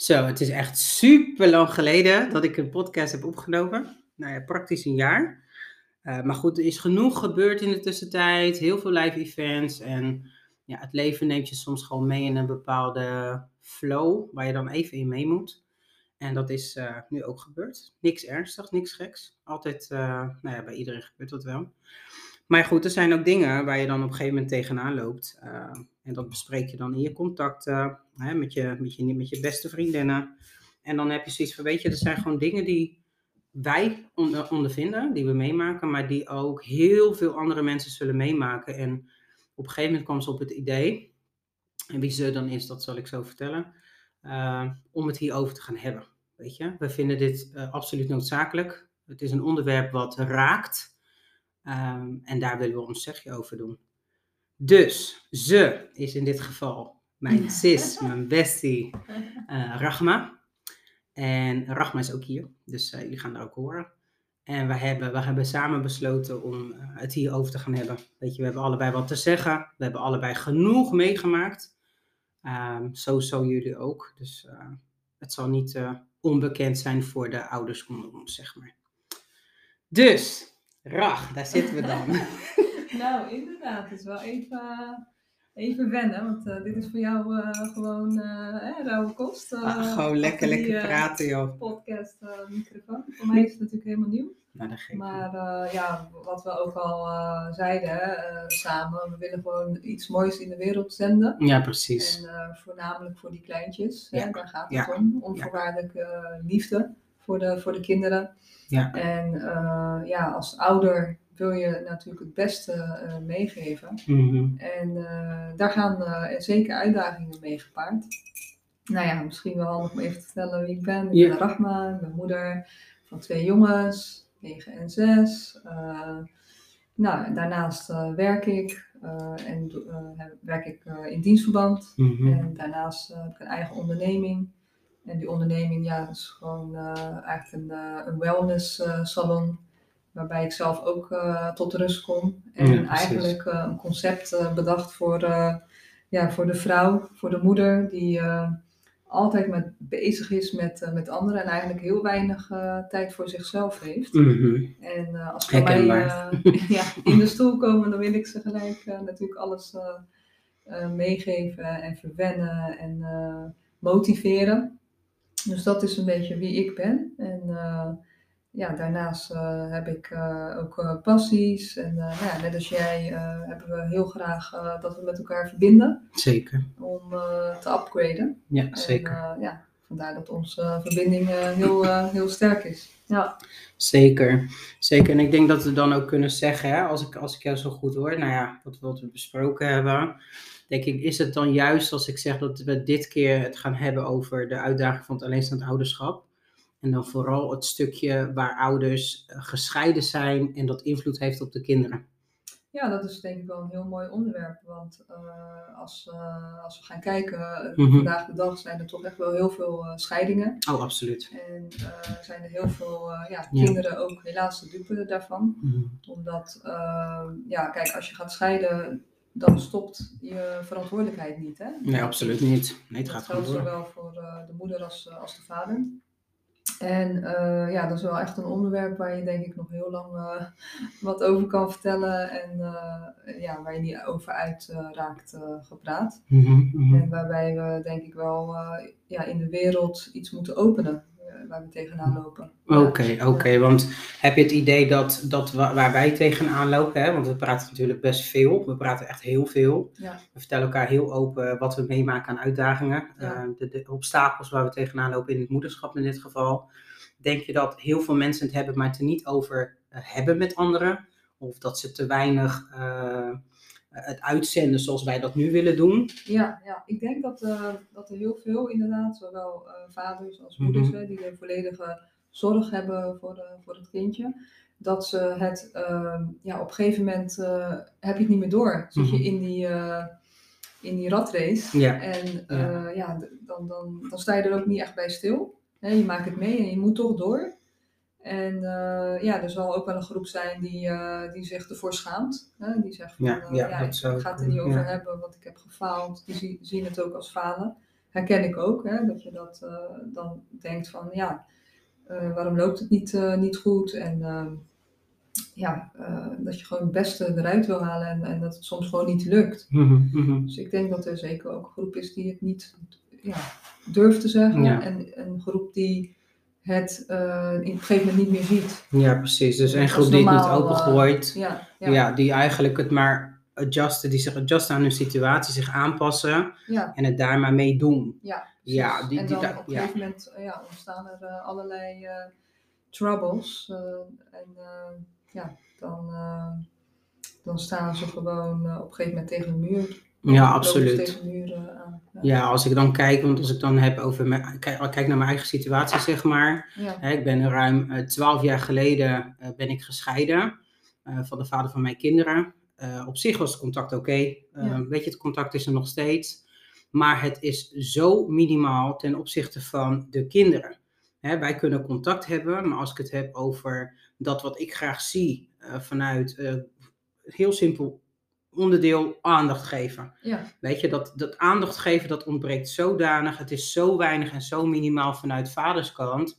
Zo, het is echt super lang geleden dat ik een podcast heb opgenomen. Nou ja, praktisch een jaar. Uh, maar goed, er is genoeg gebeurd in de tussentijd. Heel veel live events. En ja, het leven neemt je soms gewoon mee in een bepaalde flow. Waar je dan even in mee moet. En dat is uh, nu ook gebeurd. Niks ernstigs, niks geks. Altijd, uh, nou ja, bij iedereen gebeurt dat wel. Maar goed, er zijn ook dingen waar je dan op een gegeven moment tegenaan loopt. En dat bespreek je dan in je contacten, hè, met, je, met, je, met je beste vriendinnen. En dan heb je zoiets van, weet je, er zijn gewoon dingen die wij ondervinden, die we meemaken, maar die ook heel veel andere mensen zullen meemaken. En op een gegeven moment kwam ze op het idee, en wie ze dan is, dat zal ik zo vertellen, uh, om het hierover te gaan hebben. Weet je, we vinden dit uh, absoluut noodzakelijk. Het is een onderwerp wat raakt. Um, en daar willen we ons zegje over doen. Dus, ze is in dit geval mijn sis, mijn bestie, uh, Rachma. En Rachma is ook hier, dus uh, jullie gaan daar ook horen. En we hebben, we hebben samen besloten om uh, het hierover te gaan hebben. Weet je, we hebben allebei wat te zeggen. We hebben allebei genoeg meegemaakt. Um, zo, zo jullie ook. Dus het zal niet onbekend zijn voor de ouders onder ons, zeg maar. Dus, Rach, daar zitten we dan. nou, inderdaad. Het is wel even, even wennen, want uh, dit is voor jou uh, gewoon uh, rauwe kost. Ah, gewoon lekker, die, lekker praten, joh. Podcast, microfoon. Voor mij is het natuurlijk helemaal nieuw. Nou, maar ja, wat we ook al zeiden samen, we willen gewoon iets moois in de wereld zenden. Ja, precies. En voornamelijk voor die kleintjes, ja. hè, daar gaat het ja. om. Onvoorwaardelijke liefde voor de, voor de kinderen. Ja. En ja, als ouder wil je natuurlijk het beste uh, meegeven. Mm-hmm. En uh, daar gaan uh, zeker uitdagingen mee gepaard. Nou ja, misschien wel handig om even te vertellen wie ik ben. Ik yeah. ben Rachma, ik ben moeder van twee jongens, 9 en 6. nou, daarnaast werk ik en werk ik in dienstverband. Mm-hmm. En daarnaast heb ik een eigen onderneming. En die onderneming ja, is gewoon eigenlijk een, een wellness salon waarbij ik zelf ook uh, tot rust kom. En ja, eigenlijk uh, een concept uh, bedacht voor, ja, voor de vrouw, voor de moeder, die altijd met, bezig is met, met anderen en eigenlijk heel weinig tijd voor zichzelf heeft. Mm-hmm. En als bij mij ja, in de stoel komen, dan wil ik ze gelijk natuurlijk alles meegeven en verwennen en motiveren. Dus dat is een beetje wie ik ben. En ja, daarnaast uh, heb ik uh, ook uh, passies. En nou ja, net als jij hebben we heel graag dat we met elkaar verbinden. Zeker. Om te upgraden. Ja, zeker. Ja, vandaar dat onze verbinding heel, heel sterk is. Ja. Zeker, zeker. En ik denk dat we dan ook kunnen zeggen, hè, als, ik, als ik jou zo goed hoor, nou ja, wat, wat we besproken hebben, denk ik, is het dan juist als ik zeg dat we dit keer het gaan hebben over de uitdaging van het alleenstaand ouderschap. En dan vooral het stukje waar ouders uh, gescheiden zijn en dat invloed heeft op de kinderen. Ja, dat is denk ik wel een heel mooi onderwerp. Want uh, als, uh, als we gaan kijken, mm-hmm. vandaag de dag zijn er toch echt wel heel veel scheidingen. Oh, absoluut. En zijn er heel veel ja, kinderen ja. ook helaas de dupe daarvan. Mm-hmm. Omdat, ja, kijk, als je gaat scheiden, dan stopt je verantwoordelijkheid niet. Hè? Nee, absoluut niet. Nee, het dat gaat geldt zowel voor de moeder als, als de vader. En uh, ja, dat is wel echt een onderwerp waar je denk ik nog heel lang uh, wat over kan vertellen. En uh, ja, waar je niet over uit raakt gepraat. Mm-hmm, mm-hmm. En waarbij we denk ik wel ja, in de wereld iets moeten openen. Waar we tegenaan lopen. Oké, okay, oké. Okay. Want heb je het idee dat, dat waar wij tegenaan lopen, hè? want we praten natuurlijk best veel, we praten echt heel veel. Ja. We vertellen elkaar heel open wat we meemaken aan uitdagingen, ja. de, de, obstakels waar we tegenaan lopen in het moederschap in dit geval. Denk je dat heel veel mensen het hebben, maar het er niet over uh, hebben met anderen? Of dat ze te weinig uh, het uitzenden zoals wij dat nu willen doen? Ja, ja. ik denk dat, uh, dat er heel veel inderdaad, zowel vaders als moeders, Mhm. hè, die de volledige zorg hebben voor, de, voor het kindje, dat ze het ehm, ja, op een gegeven moment heb je het niet meer door. Zit je Mhm. in die, in die ratrace Ja. en Ja. ja, dan, dan, dan sta je er ook niet echt bij stil. Hè, je maakt het mee en je moet toch door. En eh, ja, er zal ook wel een groep zijn die, eh, die zich ervoor schaamt. Hè? Die zegt van, Ja, ja, ja, dat ik zou ga het er niet over ja. hebben, want ik heb gefaald. Die zie- zien het ook als falen. herken ik ook, hè, dat je dat dan denkt van ja, waarom loopt het niet, niet goed? En ehm, ja, dat je gewoon het beste eruit wil halen en, en dat het soms gewoon niet lukt. Mhm, mhm. Dus ik denk dat er zeker ook een groep is die het niet ja, durft te zeggen. En een groep die het eh, in op een gegeven moment niet meer ziet. Ja, precies. Dus een groep die het niet normaal, opengooit. Ja, ja. ja, die eigenlijk het maar adjusten, die zich adjusten aan hun situatie, zich aanpassen ja, en het daar maar mee doen. ja. Ja, die- en die dan op een gegeven moment eh, ja, ontstaan er eh, allerlei eh, troubles. eh, en eh, ja, dan, eh, dan staan ze gewoon eh, op een gegeven moment tegen de muur. Ja, absoluut. eh. Ja. Als ik dan kijk, want als ik dan heb over mijn, kijk, kijk naar mijn eigen situatie, zeg maar. Ja. Hè, ik ben ruim eh, twaalf jaar geleden eh, ben ik gescheiden van de vader van mijn kinderen. Op zich was het contact oké. Ja. Weet je, het contact is er nog steeds. Maar het is zo minimaal ten opzichte van de kinderen. Hè, wij kunnen contact hebben, maar als ik het heb over dat wat ik graag zie vanuit heel simpel onderdeel aandacht geven. Ja. Weet je, dat, dat aandacht geven, dat ontbreekt zodanig. Het is zo weinig en zo minimaal vanuit vaderskant.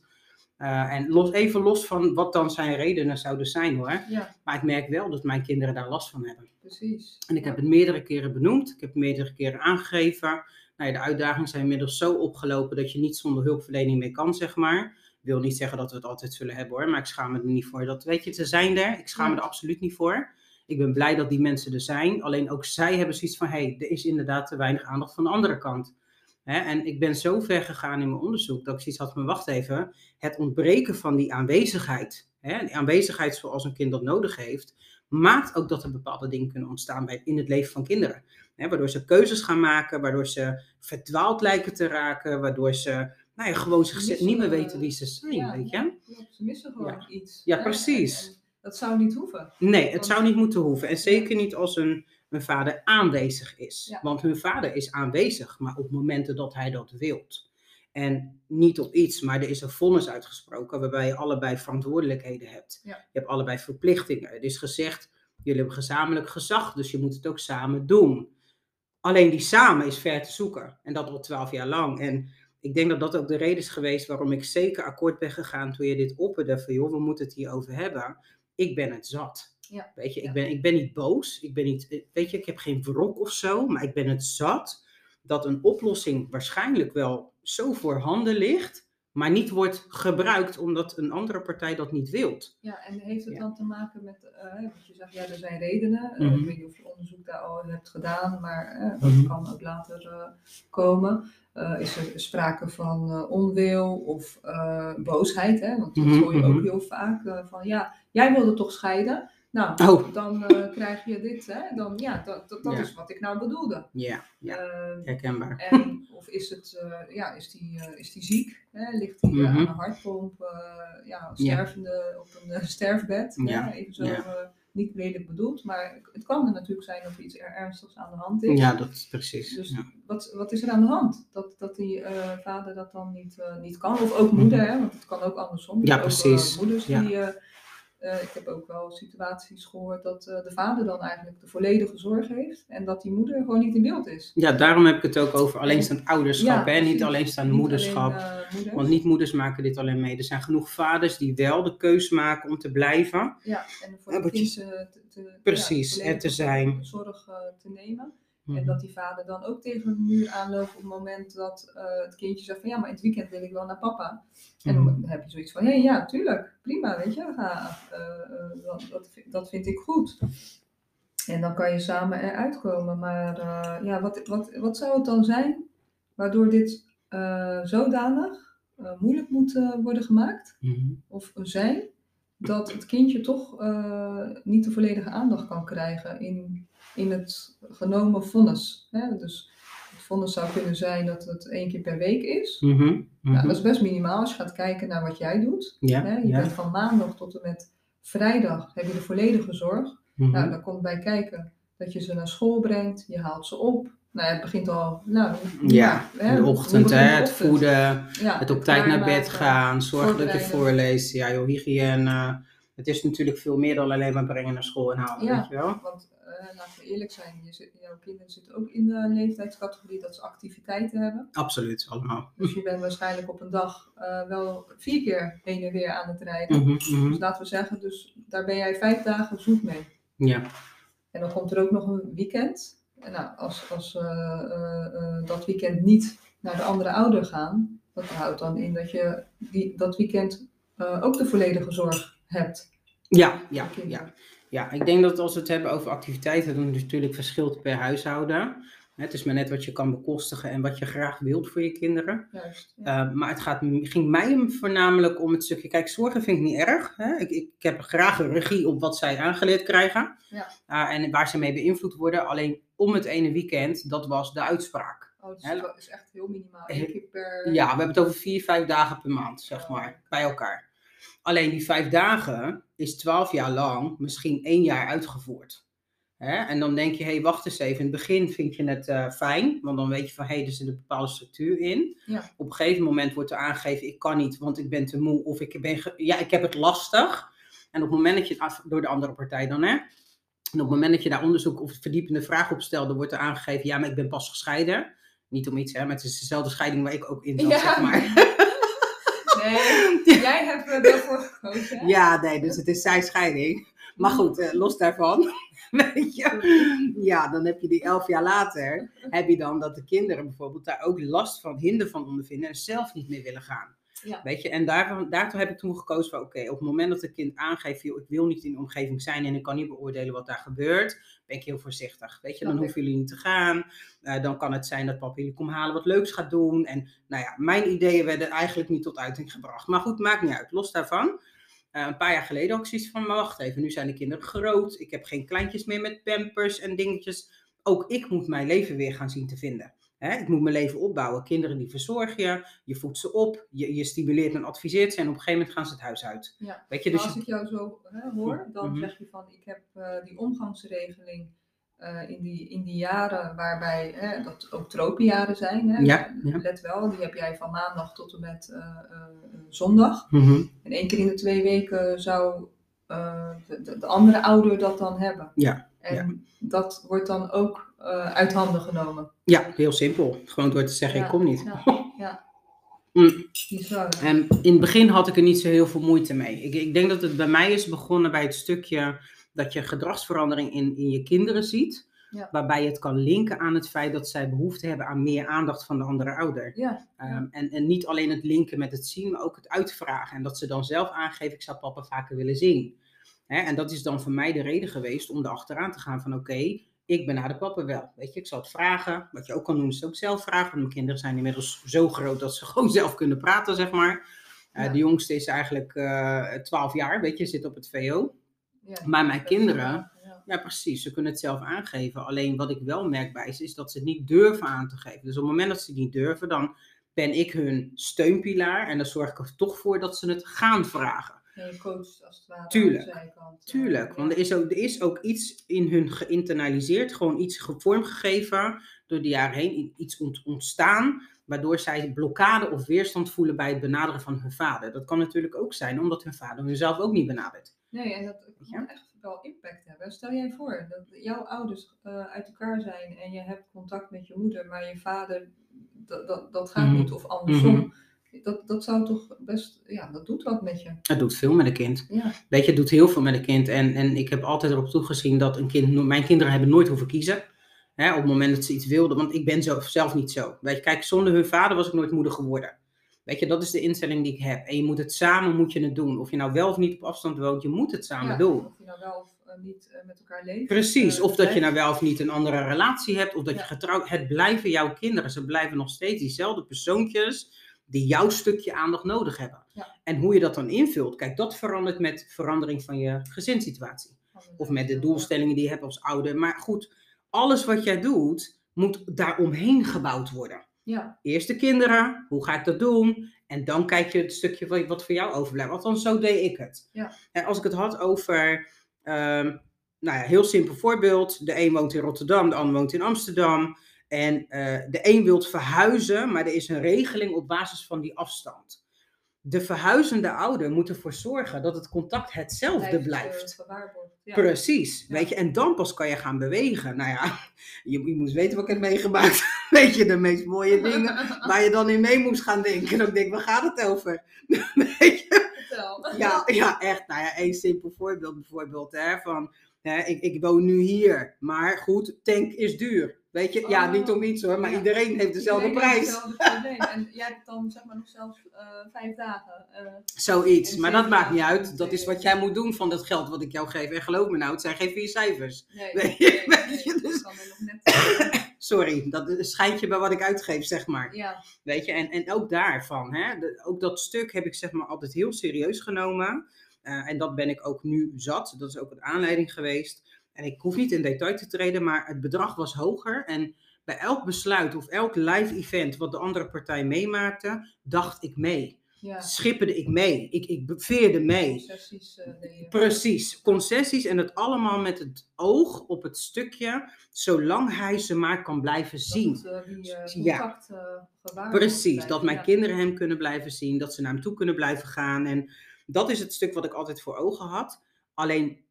Eh, en los, even los van wat dan zijn redenen zouden zijn hoor. ja, Maar ik merk wel dat mijn kinderen daar last van hebben. precies. En ik heb het meerdere keren benoemd. Ik heb het meerdere keren aangegeven. Nou ja, de uitdagingen zijn inmiddels zo opgelopen dat je niet zonder hulpverlening meer kan, zeg maar. Ik wil niet zeggen dat we het altijd zullen hebben hoor, maar ik schaam me er niet voor. Dat, weet je, ze zijn er. Ik schaam me er absoluut niet voor. Ik ben blij dat die mensen er zijn. Alleen ook zij hebben zoiets van, hé, hey, er is inderdaad te weinig aandacht van de andere kant. En ik ben zo ver gegaan in mijn onderzoek dat ik zoiets had van, wacht even, het ontbreken van die aanwezigheid, hè, die aanwezigheid zoals een kind dat nodig heeft, maakt ook dat er bepaalde dingen kunnen ontstaan bij, in het leven van kinderen. Waardoor ze keuzes gaan maken, waardoor ze verdwaald lijken te raken, waardoor ze nou ja, gewoon zich Missen, niet meer eh, weten wie ze zijn, Ja, weet je? ja. Ze missen gewoon iets. Ja, precies. Dat zou niet hoeven. Nee, het Want- zou niet moeten hoeven. En zeker niet als een, een vader aanwezig is. Ja. Want hun vader is aanwezig, maar op momenten dat hij dat wilt. En niet op iets, maar er is een vonnis uitgesproken waarbij je allebei verantwoordelijkheden hebt. Ja. Je hebt allebei verplichtingen. Het is gezegd, jullie hebben gezamenlijk gezag, dus je moet het ook samen doen. Alleen die samen is ver te zoeken. En dat al twaalf jaar lang. En ik denk dat dat ook de reden is geweest waarom ik zeker akkoord ben gegaan toen je dit opperde. Van joh, we moeten het hierover hebben. Ik ben het zat. Ja. Weet je, ik ben, ik ben niet boos. Ik ben niet, weet je, ik heb geen wrok of zo. Maar ik ben het zat dat een oplossing waarschijnlijk wel zo voorhanden ligt. Maar niet wordt gebruikt omdat een andere partij dat niet wilt. Ja, en heeft het Ja. dan te maken met, eh, want je zegt ja, er zijn redenen. Eh, Mhm. ik weet niet of je onderzoek daar al hebt gedaan, maar eh, dat Mhm. kan ook later eh, komen. Eh, is er sprake van eh, onwil of eh, boosheid? Hè? Want dat Mhm, hoor je ook heel vaak. eh, van ja, jij wilde toch scheiden? Nou, Oh. dan eh, krijg je dit. Hè? Dan, ja, dat, dat, dat Ja. is wat ik nou bedoelde. Ja, ja, Eh, herkenbaar. en, of is, het, eh, ja, is, die, eh, is die ziek? Hè? Ligt hij Mhm. aan een hartpomp? ja, stervende op een sterfbed? Ja, Hè? Even zo niet lelijk bedoeld. Maar het kan er natuurlijk zijn dat er iets er ernstigs aan de hand is. Ja, dat is precies. Dus wat, wat is er aan de hand? Dat, dat die vader dat dan niet, niet kan? Of ook moeder, hè? want het kan ook andersom. Mhm. Ja, Ook, eh, precies. moeders Ja. die... eh, ik heb ook wel situaties gehoord dat eh, de vader dan eigenlijk de volledige zorg heeft. En dat die moeder gewoon niet in beeld is. Ja, daarom heb ik het ook over alleenstaand ouderschap, Ja, hè? niet alleenstaand Niet moederschap. alleen, eh, moeders. Want niet moeders maken dit alleen mee. Er zijn genoeg vaders die wel de keus maken om te blijven. Ja, en voor Ja, het wat je- kind te, te, te- Precies, ja, er te zijn. Zorg te nemen. Mhm. En dat die vader dan ook tegen een muur aanloopt op het moment dat eh, het kindje zegt van ja, maar in het weekend wil ik wel naar papa. En Mhm. dan heb je zoiets van, hé ja, tuurlijk, prima, weet je, ga, eh, eh, dat, dat, vind- dat vind ik goed. En dan kan je samen eruit komen. Maar ja, wat, wat, wat zou het dan zijn waardoor dit zodanig moeilijk moet worden gemaakt? Mhm. of zijn, dat het kindje toch eh, niet de volledige aandacht kan krijgen in, in het genomen vonnis. Hè? Dus het vonnis zou kunnen zijn dat het één keer per week is. Mhm. Mhm. Nou, dat is best minimaal als je gaat kijken naar wat jij doet. Ja, Hè? Je ja. bent van maandag tot en met vrijdag heb je de volledige zorg. Mhm. Nou, daar komt bij kijken dat je ze naar school brengt, je haalt ze op. Nou, het begint al, nou, Ja, in de ochtend, hè, het ochtend? voeden, Ja, het op tijd naar bed gaan, zorgen dat je voorleest. Ja, joh, hygiëne. Het is natuurlijk veel meer dan alleen maar brengen naar school en halen, Ja. weet je wel? Want hè, laten we eerlijk zijn, je zit, jouw kinderen zitten ook in de leeftijdscategorie dat ze activiteiten hebben. Absoluut, allemaal. Dus je bent waarschijnlijk op een dag eh, wel vier keer heen en weer aan het rijden. Mhm, mhm. Dus laten we zeggen, dus daar ben jij vijf dagen zoet mee. Ja, En dan komt er ook nog een weekend. Nou, als, als eh, eh, eh, dat weekend niet naar de andere ouder gaan, dat houdt dan in dat je die, dat weekend ook de volledige zorg hebt. ja, ja, ja. Ja, ik denk dat als we het hebben over activiteiten, dan is het natuurlijk verschilt per huishouden. Het is maar net wat je kan bekostigen en wat je graag wilt voor je kinderen. Juist. Ja. Uh, maar het gaat, ging mij voornamelijk om het stukje. Kijk, zorgen vind ik niet erg. Hè? Ik, ik, ik heb graag een regie op wat zij aangeleerd krijgen. Ja. Uh, en waar ze mee beïnvloed worden. Alleen om het ene weekend, dat was de uitspraak. Oh, dus het is echt heel minimaal. Eén keer per. Ja, we hebben het over vier, vijf dagen per maand, zeg maar, bij elkaar. Alleen die vijf dagen is twaalf jaar lang misschien één jaar uitgevoerd. Hè? En dan denk je, hé, hey, wacht eens even. In het begin vind je het uh, fijn, want dan weet je van, hé, hey, er zit een bepaalde structuur in. Ja. Op een gegeven moment wordt er aangegeven, ik kan niet, want ik ben te moe. Of ik, ben ja, ik heb het lastig. En op het moment dat je het af, door de andere partij dan, hè. En op het moment dat je daar onderzoek of verdiepende vraag op stelde, wordt er aangegeven, ja, maar ik ben pas gescheiden. Niet om iets, hè, maar het is dezelfde scheiding waar ik ook in zat, Ja. zeg maar. Nee, jij hebt er daarvoor gekozen. Hè? Ja, nee, dus het is zijn scheiding. Maar goed, eh, los daarvan. Weet je? Ja, dan heb je die elf jaar later, heb je dan dat de kinderen bijvoorbeeld daar ook last van, hinder van ondervinden en zelf niet meer willen gaan. Ja. Weet je, en daarvan, daartoe heb ik toen gekozen van, oké, op het moment dat het kind aangeeft, joh, ik wil niet in de omgeving zijn en ik kan niet beoordelen wat daar gebeurt, ben ik heel voorzichtig. Weet je, dan hoeven jullie niet te gaan. Eh, dan kan het zijn dat papa jullie komt halen wat leuks gaat doen. En nou ja, mijn ideeën werden eigenlijk niet tot uiting gebracht. Maar goed, maakt niet uit. Los daarvan. Eh, een paar jaar geleden ik zoiets van, maar wacht even, nu zijn de kinderen groot. Ik heb geen kleintjes meer met pampers en dingetjes. Ook ik moet mijn leven weer gaan zien te vinden. Hè, ik moet mijn leven opbouwen. Kinderen die verzorg je, je voedt ze op, je, je stimuleert en adviseert ze en op een gegeven moment gaan ze het huis uit. Ja. Weet je, Maar dus als ik jou zo hè, hoor, dan Mhm. zeg je van ik heb eh, die omgangsregeling eh, in, die, in die jaren waarbij hè, dat ook tropenjaren zijn. Hè, Ja, ja. Let wel, die heb jij van maandag tot en met eh, zondag. Mhm. En één keer in de twee weken zou de, de, de andere ouder dat dan hebben. Ja, En ja. dat wordt dan ook eh, uit handen genomen. ja, heel simpel. Gewoon door te zeggen, Ja, ik kom niet. Ja, ja. Mm. En in het begin had ik er niet zo heel veel moeite mee. Ik, ik denk dat het bij mij is begonnen bij het stukje dat je gedragsverandering in, in je kinderen ziet. Waarbij je het kan linken aan het feit dat zij behoefte hebben aan meer aandacht van de andere ouder. Ehm, en, en niet alleen het linken met het zien, maar ook het uitvragen. En dat ze dan zelf aangeven, ik zou papa vaker willen zien. Hè, en dat is dan voor mij de reden geweest om erachteraan te gaan van oké, ik benader papa wel. Weet je, ik zal het vragen. Wat je ook kan doen is ook zelf vragen. Want mijn kinderen zijn inmiddels zo groot dat ze gewoon zelf kunnen praten, zeg maar. Eh. De jongste is eigenlijk eh 12 jaar, weet je, zit op het VO. ja. Maar mijn kinderen, ja. ja, precies. Ze kunnen het zelf aangeven. Alleen wat ik wel merk bij ze is dat ze het niet durven aan te geven. Dus op het moment dat ze het niet durven, dan ben ik hun steunpilaar. En dan zorg ik er toch voor dat ze het gaan vragen. En je coacht als het ware Tuurlijk. aan de zijkant. Tuurlijk, Ja. want er is, ook, er is ook iets in hun geïnternaliseerd, gewoon iets ge- vormgegeven door de jaren heen, iets ont- ontstaan, waardoor zij blokkade of weerstand voelen bij het benaderen van hun vader. Dat kan natuurlijk ook zijn omdat hun vader hunzelf ook niet benadert. Nee, en dat kan echt wel impact hebben. Stel jij voor dat jouw ouders eh, uit elkaar zijn en je hebt contact met je moeder, maar je vader, dat, dat, dat gaat Mhm. niet of andersom. Mhm. Dat, dat zou toch best, ja, dat doet wat met je. Het doet veel met een kind. Ja, Weet je, het doet heel veel met een kind. En, en ik heb altijd erop toegezien dat een kind, mijn kinderen hebben nooit hoeven kiezen. Hè, op het moment dat ze iets wilden, want ik ben zo, zelf niet zo. Weet je, kijk, zonder hun vader was ik nooit moeder geworden. Weet je, dat is de instelling die ik heb. En je moet het samen, moet je het doen. Of je nou wel of niet op afstand woont, je moet het samen ja, doen. Of je nou wel of eh, niet eh, met elkaar leeft. Precies, eh, of dat je nou wel of niet een andere relatie hebt, of dat Ja. je getrouwd... Het blijven jouw kinderen, ze blijven nog steeds diezelfde persoontjes die jouw stukje aandacht nodig hebben. Ja. En hoe je dat dan invult, kijk, dat verandert met verandering van je gezinssituatie. Of met de doelstellingen die je hebt als ouder. Maar goed, alles wat jij doet, moet daaromheen gebouwd worden. Ja, Eerst de kinderen, hoe ga ik dat doen? En dan kijk je het stukje wat- wat voor jou overblijft. Althans, zo deed ik het. Ja. En als ik het had over, ehm, nou ja, heel simpel voorbeeld. De een woont in Rotterdam, de ander woont in Amsterdam. En eh, de een wilt verhuizen, maar er is een regeling op basis van die afstand. de verhuizende ouder moet ervoor zorgen dat het contact hetzelfde Blijft, blijft. eh. Ja. Precies, Ja. weet je, en dan pas kan je gaan bewegen. Nou ja, je, je moest weten wat ik heb meegemaakt. Weet je, de meest mooie dingen waar je dan in mee moest gaan denken. Dan denk ik, waar gaat het over? Weet je? Ja, ja, echt. Nou ja, één simpel voorbeeld bijvoorbeeld. Hè, van, hè, ik, ik woon nu hier, maar goed, tank is duur. Weet je, ja, Oh, niet om iets hoor, maar ja. iedereen heeft dezelfde Iedereen prijs. En jij hebt dan zeg maar nog zelfs eh, vijf dagen. eh, Zoiets, maar dat maakt niet uit. Dat is wat jij moet doen van dat geld wat ik jou geef. En geloof me nou, het zijn geen vier cijfers. nee, Weet nee, je, nee, weet nee, je, dat dus- kan er nog net. Sorry, dat schijnt je bij wat ik uitgeef, zeg maar. ja, Weet je, en, en ook daarvan, hè, de- ook dat stuk heb ik zeg maar altijd heel serieus genomen. Eh, en dat ben ik ook nu zat. Dat is ook een aanleiding geweest. En ik hoef niet in detail te treden, maar het bedrag was hoger. En bij elk besluit of elk live event wat de andere partij meemaakte, dacht ik mee. ja. Schipperde ik mee. Ik, ik veerde mee. Concessies eh. Precies, concessies en het allemaal met het oog op het stukje, zolang hij ze maar kan blijven zien. Dat het, eh, die Ja. contact Precies, dat mijn Ja. kinderen hem kunnen blijven zien, dat ze naar hem toe kunnen blijven gaan. En dat is het stuk wat ik altijd voor ogen had. Alleen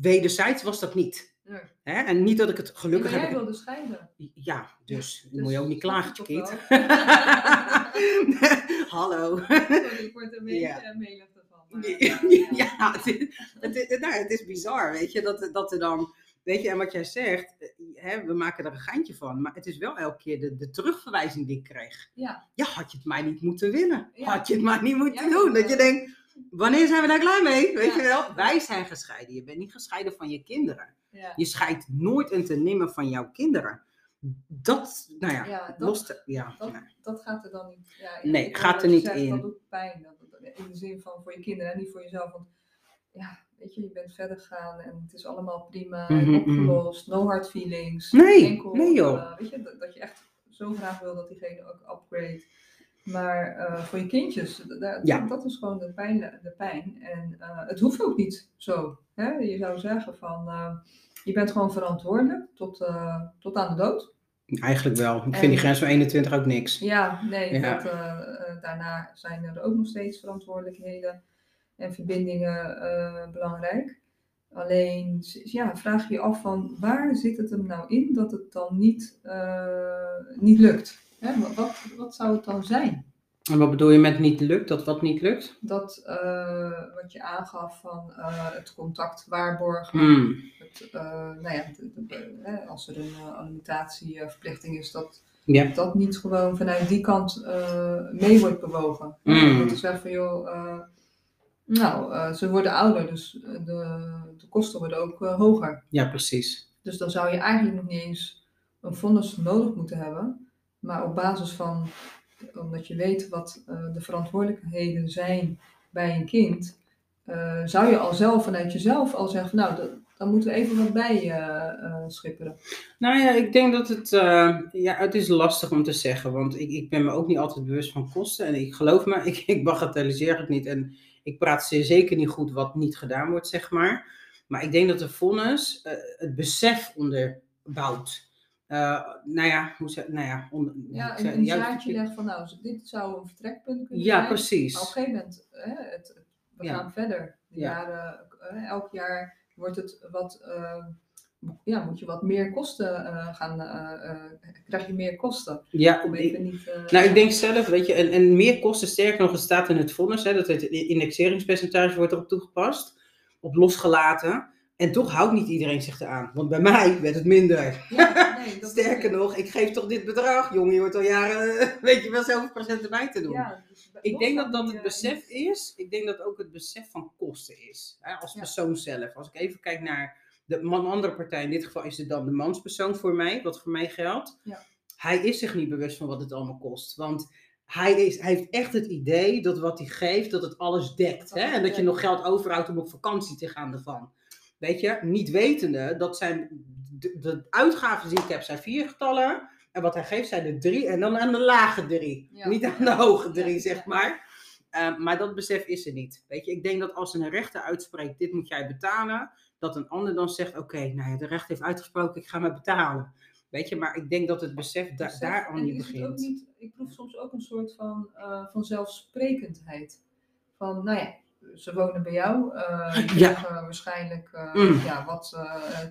wederzijds was dat niet. Nee. Hè? En niet dat ik het Ja, gelukkig maar jij heb. wilde scheiden. Ja, dus, Dus moet je ook niet snap klagen, kind. Hallo. Sorry, ik word een beetje Ja. ja. melig ervan. maar, eh, Ja, ja, het, is, het, is, nou, het is bizar, weet je, dat, dat er dan, weet je, en wat jij zegt, eh, hè, we maken er een geintje van, maar het is wel elke keer de, de terugverwijzing die ik kreeg. Ja. Ja, had je het mij niet moeten winnen? Ja. Had je het maar niet moeten Ja, doen? Dat ja. je denkt, wanneer zijn we daar klaar mee? Weet Ja. je wel? Wij zijn gescheiden, je bent niet gescheiden van je kinderen. Ja. Je scheidt nooit en te nimmer van jouw kinderen. Dat, nou ja, Ja, dat- ja, dat- Dat gaat er dan niet. Ja, Nee, gaat er niet zegt, in. Dat doet pijn. In de zin van voor je kinderen en niet voor jezelf. Want ja, weet je, je bent verder gegaan en het is allemaal prima, Mhm, opgelost, no hard feelings. Nee, Enkel, nee, joh. weet je, dat, dat je echt zo graag wil dat diegene ook upgrade. Maar eh, voor je kindjes, d- d- Ja. dat is gewoon de pijn. De pijn. En eh, het hoeft ook niet zo. Hè? Je zou zeggen van, eh, je bent gewoon verantwoordelijk tot, tot aan de dood. eigenlijk wel. Ik En- vind die grens van 21 ook niks. Ja, nee, Ja. Dat, daarna zijn er ook nog steeds verantwoordelijkheden en verbindingen belangrijk. Alleen ja, vraag je je af van waar zit het hem nou in dat het dan niet, niet lukt? Hè, wat, wat zou het dan zijn? En wat bedoel je met niet lukt? Dat wat niet lukt? Dat eh, wat je aangaf van eh, het contact waarborgen. Hmm. Het, eh, nou ja, de- de- als er een alimentatieverplichting is, dat Ja. dat niet gewoon vanuit die kant mee wordt bewogen. Mm. Dat te zeggen van joh, nou, ze worden ouder, dus de, de kosten worden ook hoger. ja, precies. Dus dan zou je eigenlijk nog niet eens een vonnis nodig moeten hebben. Maar op basis van, omdat je weet wat eh, de verantwoordelijkheden zijn bij een kind, eh, zou je al zelf vanuit jezelf al zeggen nou, dan moeten we even wat bij eh, schipperen. Nou ja, ik denk dat het, ja, het is lastig om te zeggen, want ik, ik ben me ook niet altijd bewust van kosten. En ik geloof me, ik, ik bagatelliseer het niet en ik praat zeer zeker niet goed wat niet gedaan wordt, zeg maar. Maar ik denk dat de vonnis het besef onderbouwt. Eh, nou ja, hoe zeg, nou ja, Ja, een, een ja, zaadje van nou, dit zou een vertrekpunt kunnen Ja, zijn. precies. Maar op een gegeven moment, hè, het, het- we Ja. gaan verder. De Ja. jaren, eh, elk jaar wordt het wat, eh, ja, moet je wat meer kosten gaan, eh, krijg je meer kosten. Ja, Om even niet, Nou, ik denk zelf, weet je, en, en meer kosten, sterker nog, het staat in het vonnis, hè, dat het indexeringspercentage wordt erop toegepast, op losgelaten. En toch houdt niet iedereen zich eraan. Want bij mij werd het minder. Ja, nee, dat Sterker nog, ik geef toch dit bedrag. Jongen, je hoort al jaren, weet je wel, zoveel procent erbij te doen. Ja, dus Ik los denk dat dat het besef is. Ik denk dat ook het besef van kosten is. Hè, als Ja. persoon zelf. Als ik even kijk naar de man, andere partij, in dit geval is het dan de manspersoon voor mij, wat voor mij geldt. Ja. Hij is zich niet bewust van wat het allemaal kost. Want hij, is, hij heeft echt het idee dat wat hij geeft, dat het alles dekt. Hè? En dat je nog geld overhoudt om op vakantie te gaan ervan. Weet je, niet wetende, dat zijn de, de uitgaven die ik heb zijn vier getallen. En wat hij geeft zijn er drie. En dan aan de lage drie. Ja. Niet aan de hoge drie, Ja, zeg maar. Uh, maar dat besef is er niet. Weet je, ik denk dat als een rechter uitspreekt, dit moet jij betalen, dat een ander dan zegt, oké, nou ja, de rechter heeft uitgesproken, ik ga maar betalen. Weet je, maar ik denk dat het besef da besef. daar al En niet ook begint. niet, ik proef soms ook een soort van, eh, van zelfsprekendheid. van, nou ja, ze wonen bij jou. Uh, die Ja. krijgen waarschijnlijk uh, Mm. ja, wat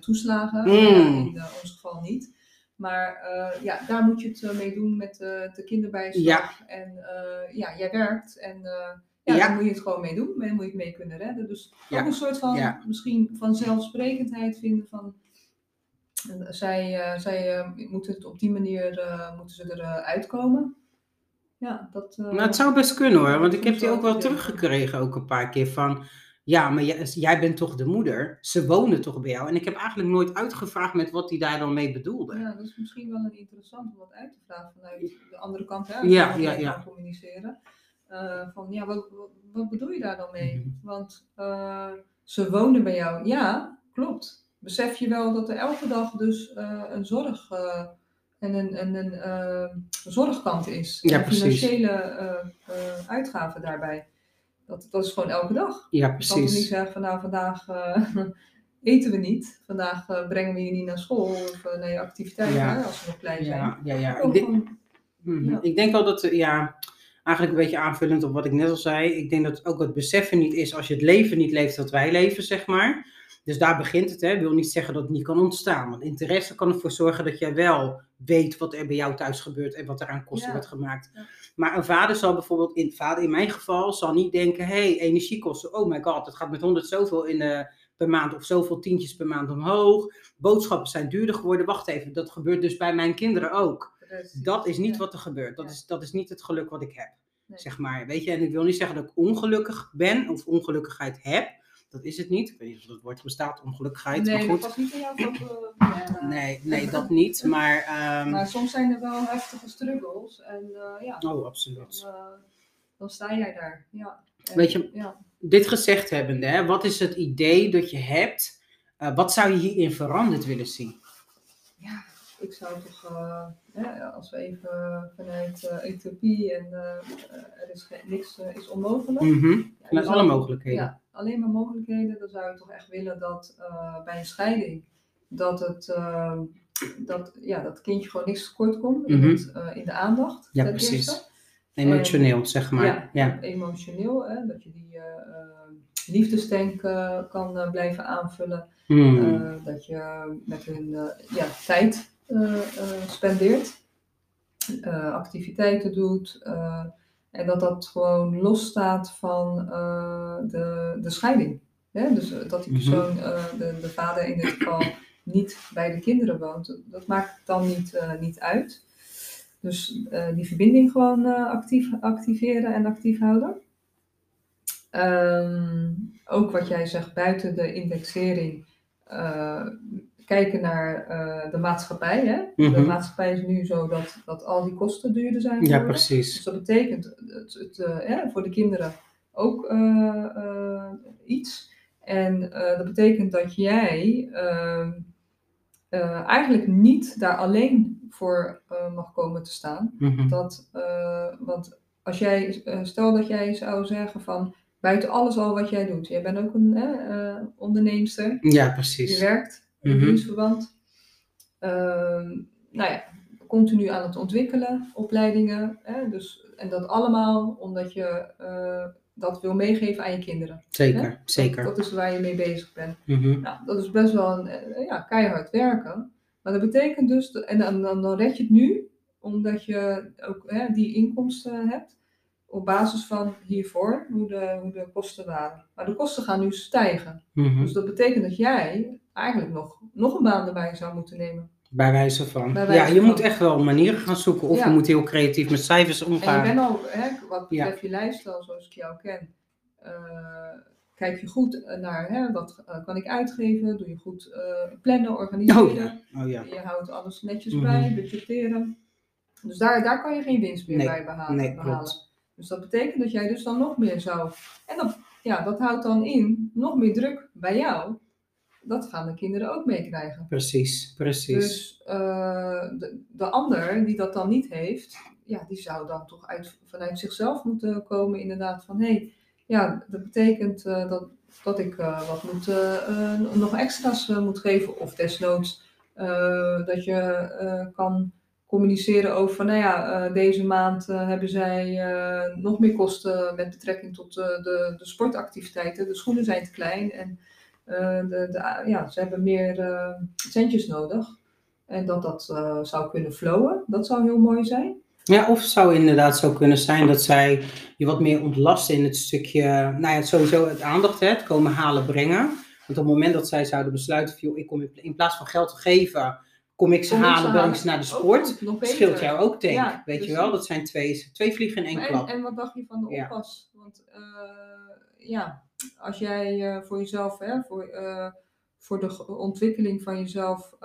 toeslagen. Mm. In ons geval niet. Maar uh, ja, daar moet je het mee doen met uh, de kinderbijslag. Ja. En uh, ja, jij werkt en ja, Ja. daar moet je het gewoon mee doen. Daar moet je het mee kunnen redden. Dus Ja. ook een soort van, misschien van zelfsprekendheid vinden van... eh, zij, zij moeten het op die manier moeten ze eruit uitkomen. Ja, dat... Uh, Maar het zou best kunnen hoor, want ik heb die ook wel teruggekregen ook een paar keer van... Ja, maar jij, jij bent toch de moeder? Ze wonen toch bij jou? En ik heb eigenlijk nooit uitgevraagd met wat hij daar dan mee bedoelde. Ja, dat is misschien wel een interessant om wat uit te vragen vanuit de andere kant. Hè, Ja, ja, ja. communiceren. Uh, van ja, wat, wat, wat, bedoel je daar dan mee? Mhm. Want uh, ze wonen bij jou. Ja, klopt. Besef je wel dat er elke dag dus een zorg en een, een, een uh, zorgkant is. Ja, en precies. financiële uh, uitgaven daarbij. Dat, dat is gewoon elke dag. Ja, Je kan niet precies. zeggen van nou vandaag eten we niet. Vandaag brengen we je niet naar school of naar je activiteiten Ja. hè, als ze nog klein zijn. Ja, ja, Ik denk, Mhm. Ja. ik denk wel dat, eh, ja, eigenlijk een beetje aanvullend op wat ik net al zei. Ik denk dat ook het beseffen niet is als je het leven niet leeft dat wij leven, zeg maar. Dus daar begint het, hè. Ik wil niet zeggen dat het niet kan ontstaan. Want interesse kan ervoor zorgen dat jij wel weet wat er bij jou thuis gebeurt en wat er aan kosten Ja. wordt gemaakt. Ja. Maar een vader zal bijvoorbeeld, in, vader in mijn geval, zal niet denken, hé, hey, energiekosten, oh my god, het gaat met 100 zoveel in, eh, per maand of zoveel tientjes per maand omhoog. Boodschappen zijn duurder geworden. Wacht even, dat gebeurt dus bij mijn kinderen ook. Precies. Dat is niet Ja. wat er gebeurt. Dat, is, dat is niet het geluk wat ik heb. Nee. Zeg maar. Weet je, en ik wil niet zeggen dat ik ongelukkig ben of ongelukkigheid heb. Dat is het niet. Ik weet niet of dat woord bestaat, ongelukkigheid. Nee, maar dat goed. was niet in jouw eh. Nee, nee, dat niet. Maar, ehm, Maar soms zijn er wel heftige struggles. En eh, ja, oh, dan, absoluut. eh, dan sta jij daar. Ja. En, Weet je- Ja. Dit gezegd hebbende, hè, wat is het idee dat je hebt? Wat zou je hierin veranderd willen zien? ja, ik zou toch, als we even vanuit eh, utopie en er is niks is onmogelijk. Ja, Met je alle mogelijkheden. Ja, alleen maar mogelijkheden. Dan zou ik toch echt willen dat eh, bij een scheiding, dat het, eh, dat, ja, dat kindje gewoon niks tekort komt in, Mhm. eh, in de aandacht. Ja, precies. eerste. Emotioneel, zeg maar. Ja, Ja. emotioneel, hè, dat je die eh, eh, liefdestank kan blijven aanvullen. Hmm. Dat je met hun ja, tijd spendeert, activiteiten doet. En dat dat gewoon losstaat van eh, de, de scheiding. Hè? Dus eh, dat die Mhm. persoon, eh, de, de vader in dit geval, niet bij de kinderen woont. Dat maakt dan niet, niet uit. Dus die verbinding gewoon actief, activeren en actief houden. Ehm, ook wat jij zegt, buiten de indexering, kijken naar eh, de maatschappij. Hè? De Mhm. maatschappij is nu zo dat, dat al die kosten duurder zijn Ja, geworden. Dus precies. dat betekent het, het, eh, voor de kinderen ook eh, iets. En dat betekent dat jij ehm, eh, eigenlijk niet daar alleen voor mag komen te staan. Mhm. Dat, want als jij, stel dat jij zou zeggen van buiten alles al wat jij doet, jij bent ook een eh, onderneemster, Ja, je precies. werkt in Mhm. dienstverband, Ehm, nou ja, continu aan het ontwikkelen, opleidingen, hè, dus, en dat allemaal omdat je eh, dat wil meegeven aan je kinderen. hè? Zeker, zeker. Dat, dat is waar je mee bezig bent. Mhm. Nou, dat is best wel een, eh, ja, keihard werken. Maar dat betekent dus, en dan, dan, dan red je het nu, omdat je ook hè, die inkomsten hebt, op basis van hiervoor, hoe de, hoe de kosten waren. Maar de kosten gaan nu stijgen. Mhm. Dus dat betekent dat jij eigenlijk nog, nog een baan erbij zou moeten nemen. Bij wijze van. Bij wijze ja, je van. moet echt wel manieren gaan zoeken. Of Ja. je moet heel creatief met cijfers En je omgaan. bent al, hè, wat Ja. betreft je lifestyle zoals ik jou ken, eh, kijk je goed naar hè, wat eh, kan ik uitgeven, doe je goed eh, plannen, organiseren. Oh ja. Oh. Je houdt alles netjes Mhm. bij, budgetteren. Dus daar, daar kan je geen winst meer Nee, bij behalen. nee, behalen. klopt. Dus dat betekent dat jij dus dan nog meer zou. En dat, ja, dat houdt dan in nog meer druk bij jou. Dat gaan de kinderen ook meekrijgen. Precies, precies. Dus eh, de, de ander die dat dan niet heeft, ja, die zou dan toch uit, vanuit zichzelf moeten komen, inderdaad, van hé, hey, ja, dat betekent eh, dat, dat ik eh, wat moet, nog extra's moet geven, of desnoods dat je kan communiceren over van, nou ja, deze maand hebben zij nog meer kosten met betrekking tot de, de sportactiviteiten. De schoenen zijn te klein en de, de, ja, ze hebben meer centjes nodig. En dat dat zou kunnen flowen, dat zou heel mooi zijn. Ja, of het zou inderdaad zo kunnen zijn dat zij je wat meer ontlasten in het stukje, nou ja, sowieso het aandacht, hè, het komen halen, brengen. Want op het moment dat zij zouden besluiten, van, joh, ik kom in plaats van geld te geven, kom ik ze halen, breng ze naar de sport. Oh, scheelt jou ook denk, weet je wel. Dat zijn twee, twee vliegen in één klap. En, wat dacht je van de oppas? Want uh, ja, als jij uh, voor jezelf, hè, voor, uh, voor de ontwikkeling van jezelf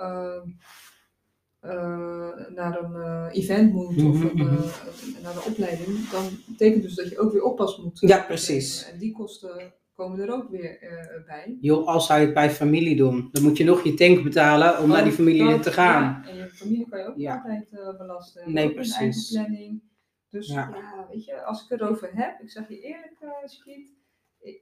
naar een event moet of mhm, een, mhm. naar een opleiding, dan betekent dus dat je ook weer oppas moet. Ja, precies. En die kosten komen er ook weer uh, bij. Joh, als zou je het bij familie doen, dan moet je nog je tank betalen om naar die familie te gaan. Ja, en je familie kan je ook ja. altijd uh, belasten. Nee, ook precies. eigen planning. Dus ja. weet je, als ik het erover heb, ik zeg je eerlijk, uh,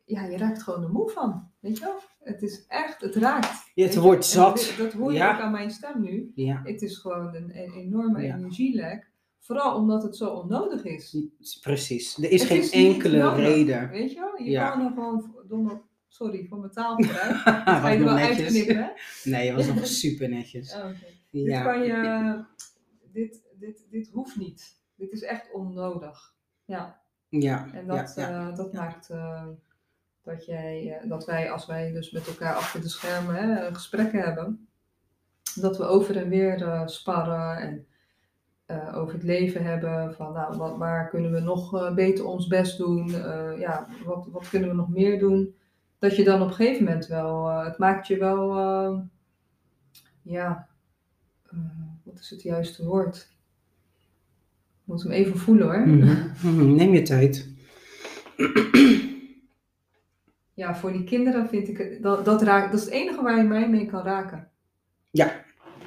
ja, je raakt gewoon de moe van. Weet je wel? Het is echt, het raakt. Ja, het wordt zat. dat hoor je ook aan mijn stem nu. Ja. Het is gewoon een, een enorme energielek. Vooral omdat het zo onnodig is. Precies. Er is geen enkele reden. Weet je wel? Je kan er gewoon sorry voor mijn taalgebruik. ga je er wel uitknippen, hè? Nee, je was nog super netjes. Oh, ja. Dit kan je... Dit, dit, dit hoeft niet. Dit is echt onnodig. Ja. Ja. En dat, uh, dat maakt uh, dat, jij, uh, dat wij, als wij dus met elkaar achter de schermen hè, gesprekken hebben, dat we over en weer sparren en uh, over het leven hebben. Van nou, wat, waar kunnen we nog uh, beter ons best doen? Ja, wat, wat kunnen we nog meer doen? Dat je dan op een gegeven moment wel, het maakt je wel, ja, wat is het juiste woord? Ik moet hem even voelen hoor. Mm -hmm. Neem je tijd. ja, voor die kinderen vind ik het, dat, dat, raakt, dat is het enige waar je mij mee kan raken. Ja,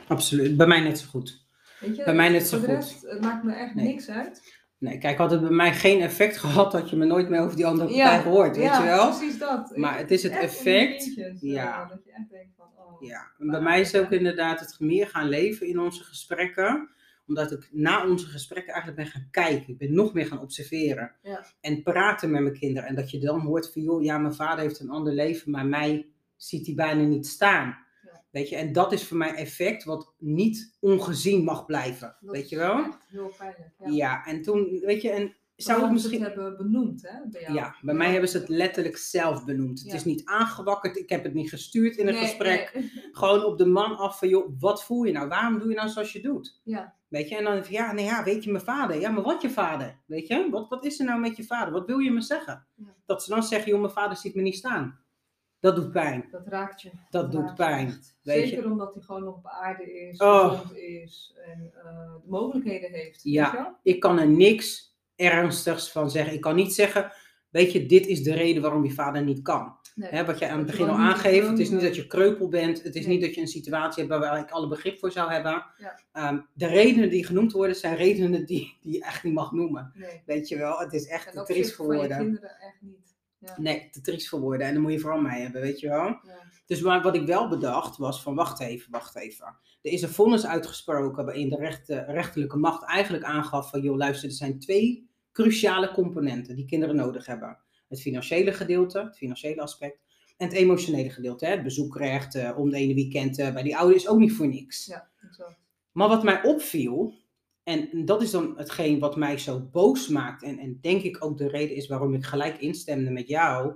absoluut. Bij mij net zo goed. Weet je, bij mij net zo goed. Rest, het maakt me echt niks uit. Nee, kijk, had het bij mij geen effect gehad, had je me nooit meer over die andere partij gehoord, weet je wel? precies dat. Maar het is het effect. Eh, ja. Dat je echt denkt van, oh. Ja, en bij mij is ook inderdaad het meer gaan leven in onze gesprekken omdat ik na onze gesprekken eigenlijk ben gaan kijken. Ik ben nog meer gaan observeren. Ja. En praten met mijn kinderen. En dat je dan hoort van, joh, ja, mijn vader heeft een ander leven, maar mij ziet hij bijna niet staan. Weet je, en dat is voor mij effect wat niet ongezien mag blijven. weet je wel? heel pijnlijk. Ja. ja, en toen, weet je, en zou het misschien. Het hebben benoemd, hè? Bij jou. Ja, bij mij hebben ze het letterlijk zelf benoemd. Het is niet aangewakkerd, ik heb het niet gestuurd in een gesprek. Gewoon op de man af van, joh, wat voel je nou? Waarom doe je nou zoals je doet? Ja. Weet je, en dan, ja, nee, ja, weet je, mijn vader. Ja, maar wat je vader? Weet je, wat, wat is er nou met je vader? Wat wil je me zeggen? Dat ze dan zeggen, joh, mijn vader ziet me niet staan. Dat doet pijn. Dat raakt je. Dat, doet pijn. Weet Zeker omdat hij gewoon nog op aarde is, oh. is en uh, de mogelijkheden heeft. Ja, ik kan er niks ernstigs van zeggen. Ik kan niet zeggen, weet je, dit is de reden waarom je vader niet kan. Nee, wat jij aan het begin al aangeeft, het is niet dat je kreupel bent, het is niet dat je een situatie hebt waar ik alle begrip voor zou hebben. Ja. Um, de redenen die genoemd worden, zijn redenen die, die je echt niet mag noemen. Nee. Weet je wel, het is echt triest geworden. En kinderen echt niet. Nee, te triest voor worden. En dan moet je vooral mij hebben, weet je wel. Ja. Dus maar wat ik wel bedacht was van wacht even, wacht even. Er is een vonnis uitgesproken waarin de rechte, rechterlijke macht eigenlijk aangaf van joh luister, er zijn twee cruciale componenten die kinderen nodig hebben. Het financiële gedeelte, het financiële aspect. En het emotionele gedeelte, hè? het bezoekrecht, uh, om de ene weekend uh, bij die ouders is ook niet voor niks. Ja. Maar wat mij opviel, en dat is dan hetgeen wat mij zo boos maakt. En, en denk ik ook de reden is waarom ik gelijk instemde met jou.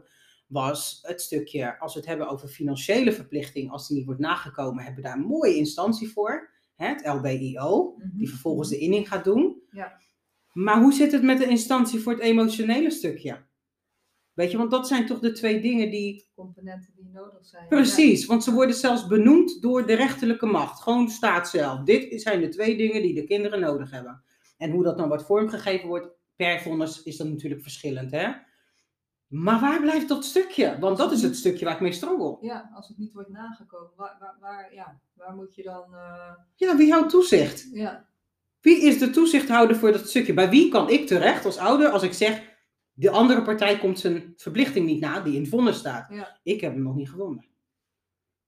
Was het stukje, als we het hebben over financiële verplichting, als die niet wordt nagekomen, hebben we daar een mooie instantie voor. Hè, het LBIO, die mhm. vervolgens de inning gaat doen. Ja. Maar hoe zit het met de instantie voor het emotionele stukje? Weet je, want dat zijn toch de twee dingen die. Componenten die nodig zijn. Precies, want ze worden zelfs benoemd door de rechterlijke macht. Gewoon de staat zelf. Dit zijn de twee dingen die de kinderen nodig hebben. En hoe dat dan wordt vormgegeven wordt per vonnis is dan natuurlijk verschillend, hè? Maar waar blijft dat stukje? Want dat is het stukje waar ik mee struggle. Ja, als het niet wordt nagekomen, waar, waar, waar ja, waar moet je dan. Uh... Ja, wie houdt toezicht? Ja. Wie is de toezichthouder voor dat stukje? Bij wie kan ik terecht als ouder als ik zeg: de andere partij komt zijn verplichting niet na, die in het vonnis staat. Ja. Ik heb hem nog niet gewonnen.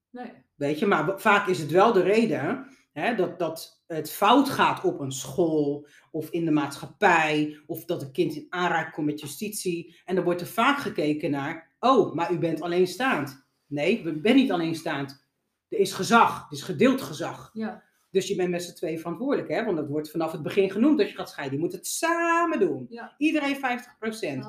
Nee. Weet je, maar vaak is het wel de reden Hè, dat, dat het fout gaat op een school of in de maatschappij, of dat een kind in aanraking komt met justitie. En dan wordt er vaak gekeken naar, oh, maar u bent alleenstaand. Nee, we ben niet alleenstaand. Er is gezag, er is gedeeld gezag. Ja. Dus je bent met z'n twee verantwoordelijk, hè? want dat wordt vanaf het begin genoemd als je gaat scheiden. Je moet het samen doen. Ja. Iedereen 50%. Samen